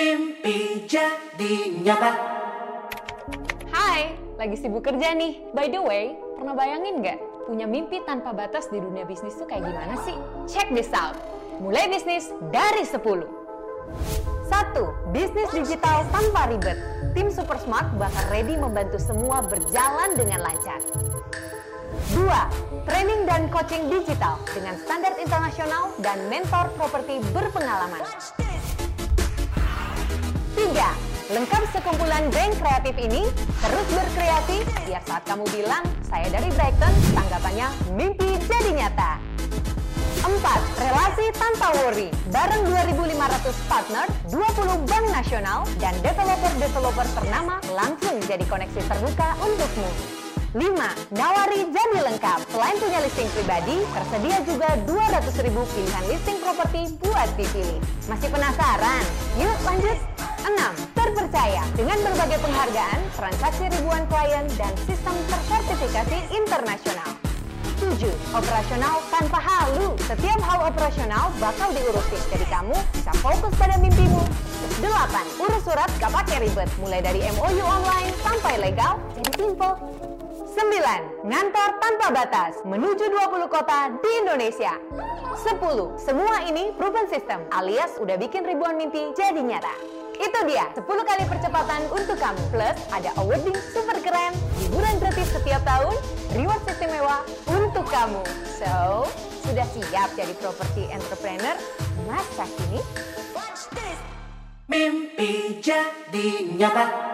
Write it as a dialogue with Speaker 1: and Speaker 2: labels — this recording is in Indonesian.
Speaker 1: Mimpi jadi nyata.
Speaker 2: Hai, lagi sibuk kerja nih. By the way, pernah bayangin nggak punya mimpi tanpa batas di dunia bisnis tuh kayak gimana sih? Check this out. Mulai bisnis dari 10. 1. Bisnis digital tanpa ribet. Tim Super Smart bakal ready membantu semua berjalan dengan lancar. 2. Training dan coaching digital dengan standar internasional dan mentor properti berpengalaman. 3. Lengkap sekumpulan geng kreatif ini, terus berkreasi biar saat kamu bilang, saya dari Brighton, tanggapannya mimpi jadi nyata. 4. Relasi tanpa worry. Bareng 2.500 partner, 20 bank nasional, dan developer-developer ternama langsung jadi koneksi terbuka untukmu. 5. Nawari jadi lengkap. Selain punya listing pribadi, tersedia juga 200 ribu pilihan listing properti buat dipilih. Masih penasaran? Yuk lanjut! 6. Terpercaya dengan berbagai penghargaan, transaksi ribuan klien, dan sistem tersertifikasi internasional. 7. Operasional tanpa halu. Setiap hal operasional bakal diurusin, jadi kamu bisa fokus pada mimpimu. 8. Urus surat gak pakai ribet, mulai dari MOU online sampai legal, jadi simple. 9. Ngantor tanpa batas, menuju 20 kota di Indonesia. 10. Semua ini proven system, alias udah bikin ribuan mimpi jadi nyata. Itu dia, 10 kali percepatan untuk kamu. Plus, ada awarding super keren, hiburan gratis setiap tahun, reward istimewa untuk kamu. So, sudah siap jadi property entrepreneur masa kini?
Speaker 1: Mimpi jadi nyata.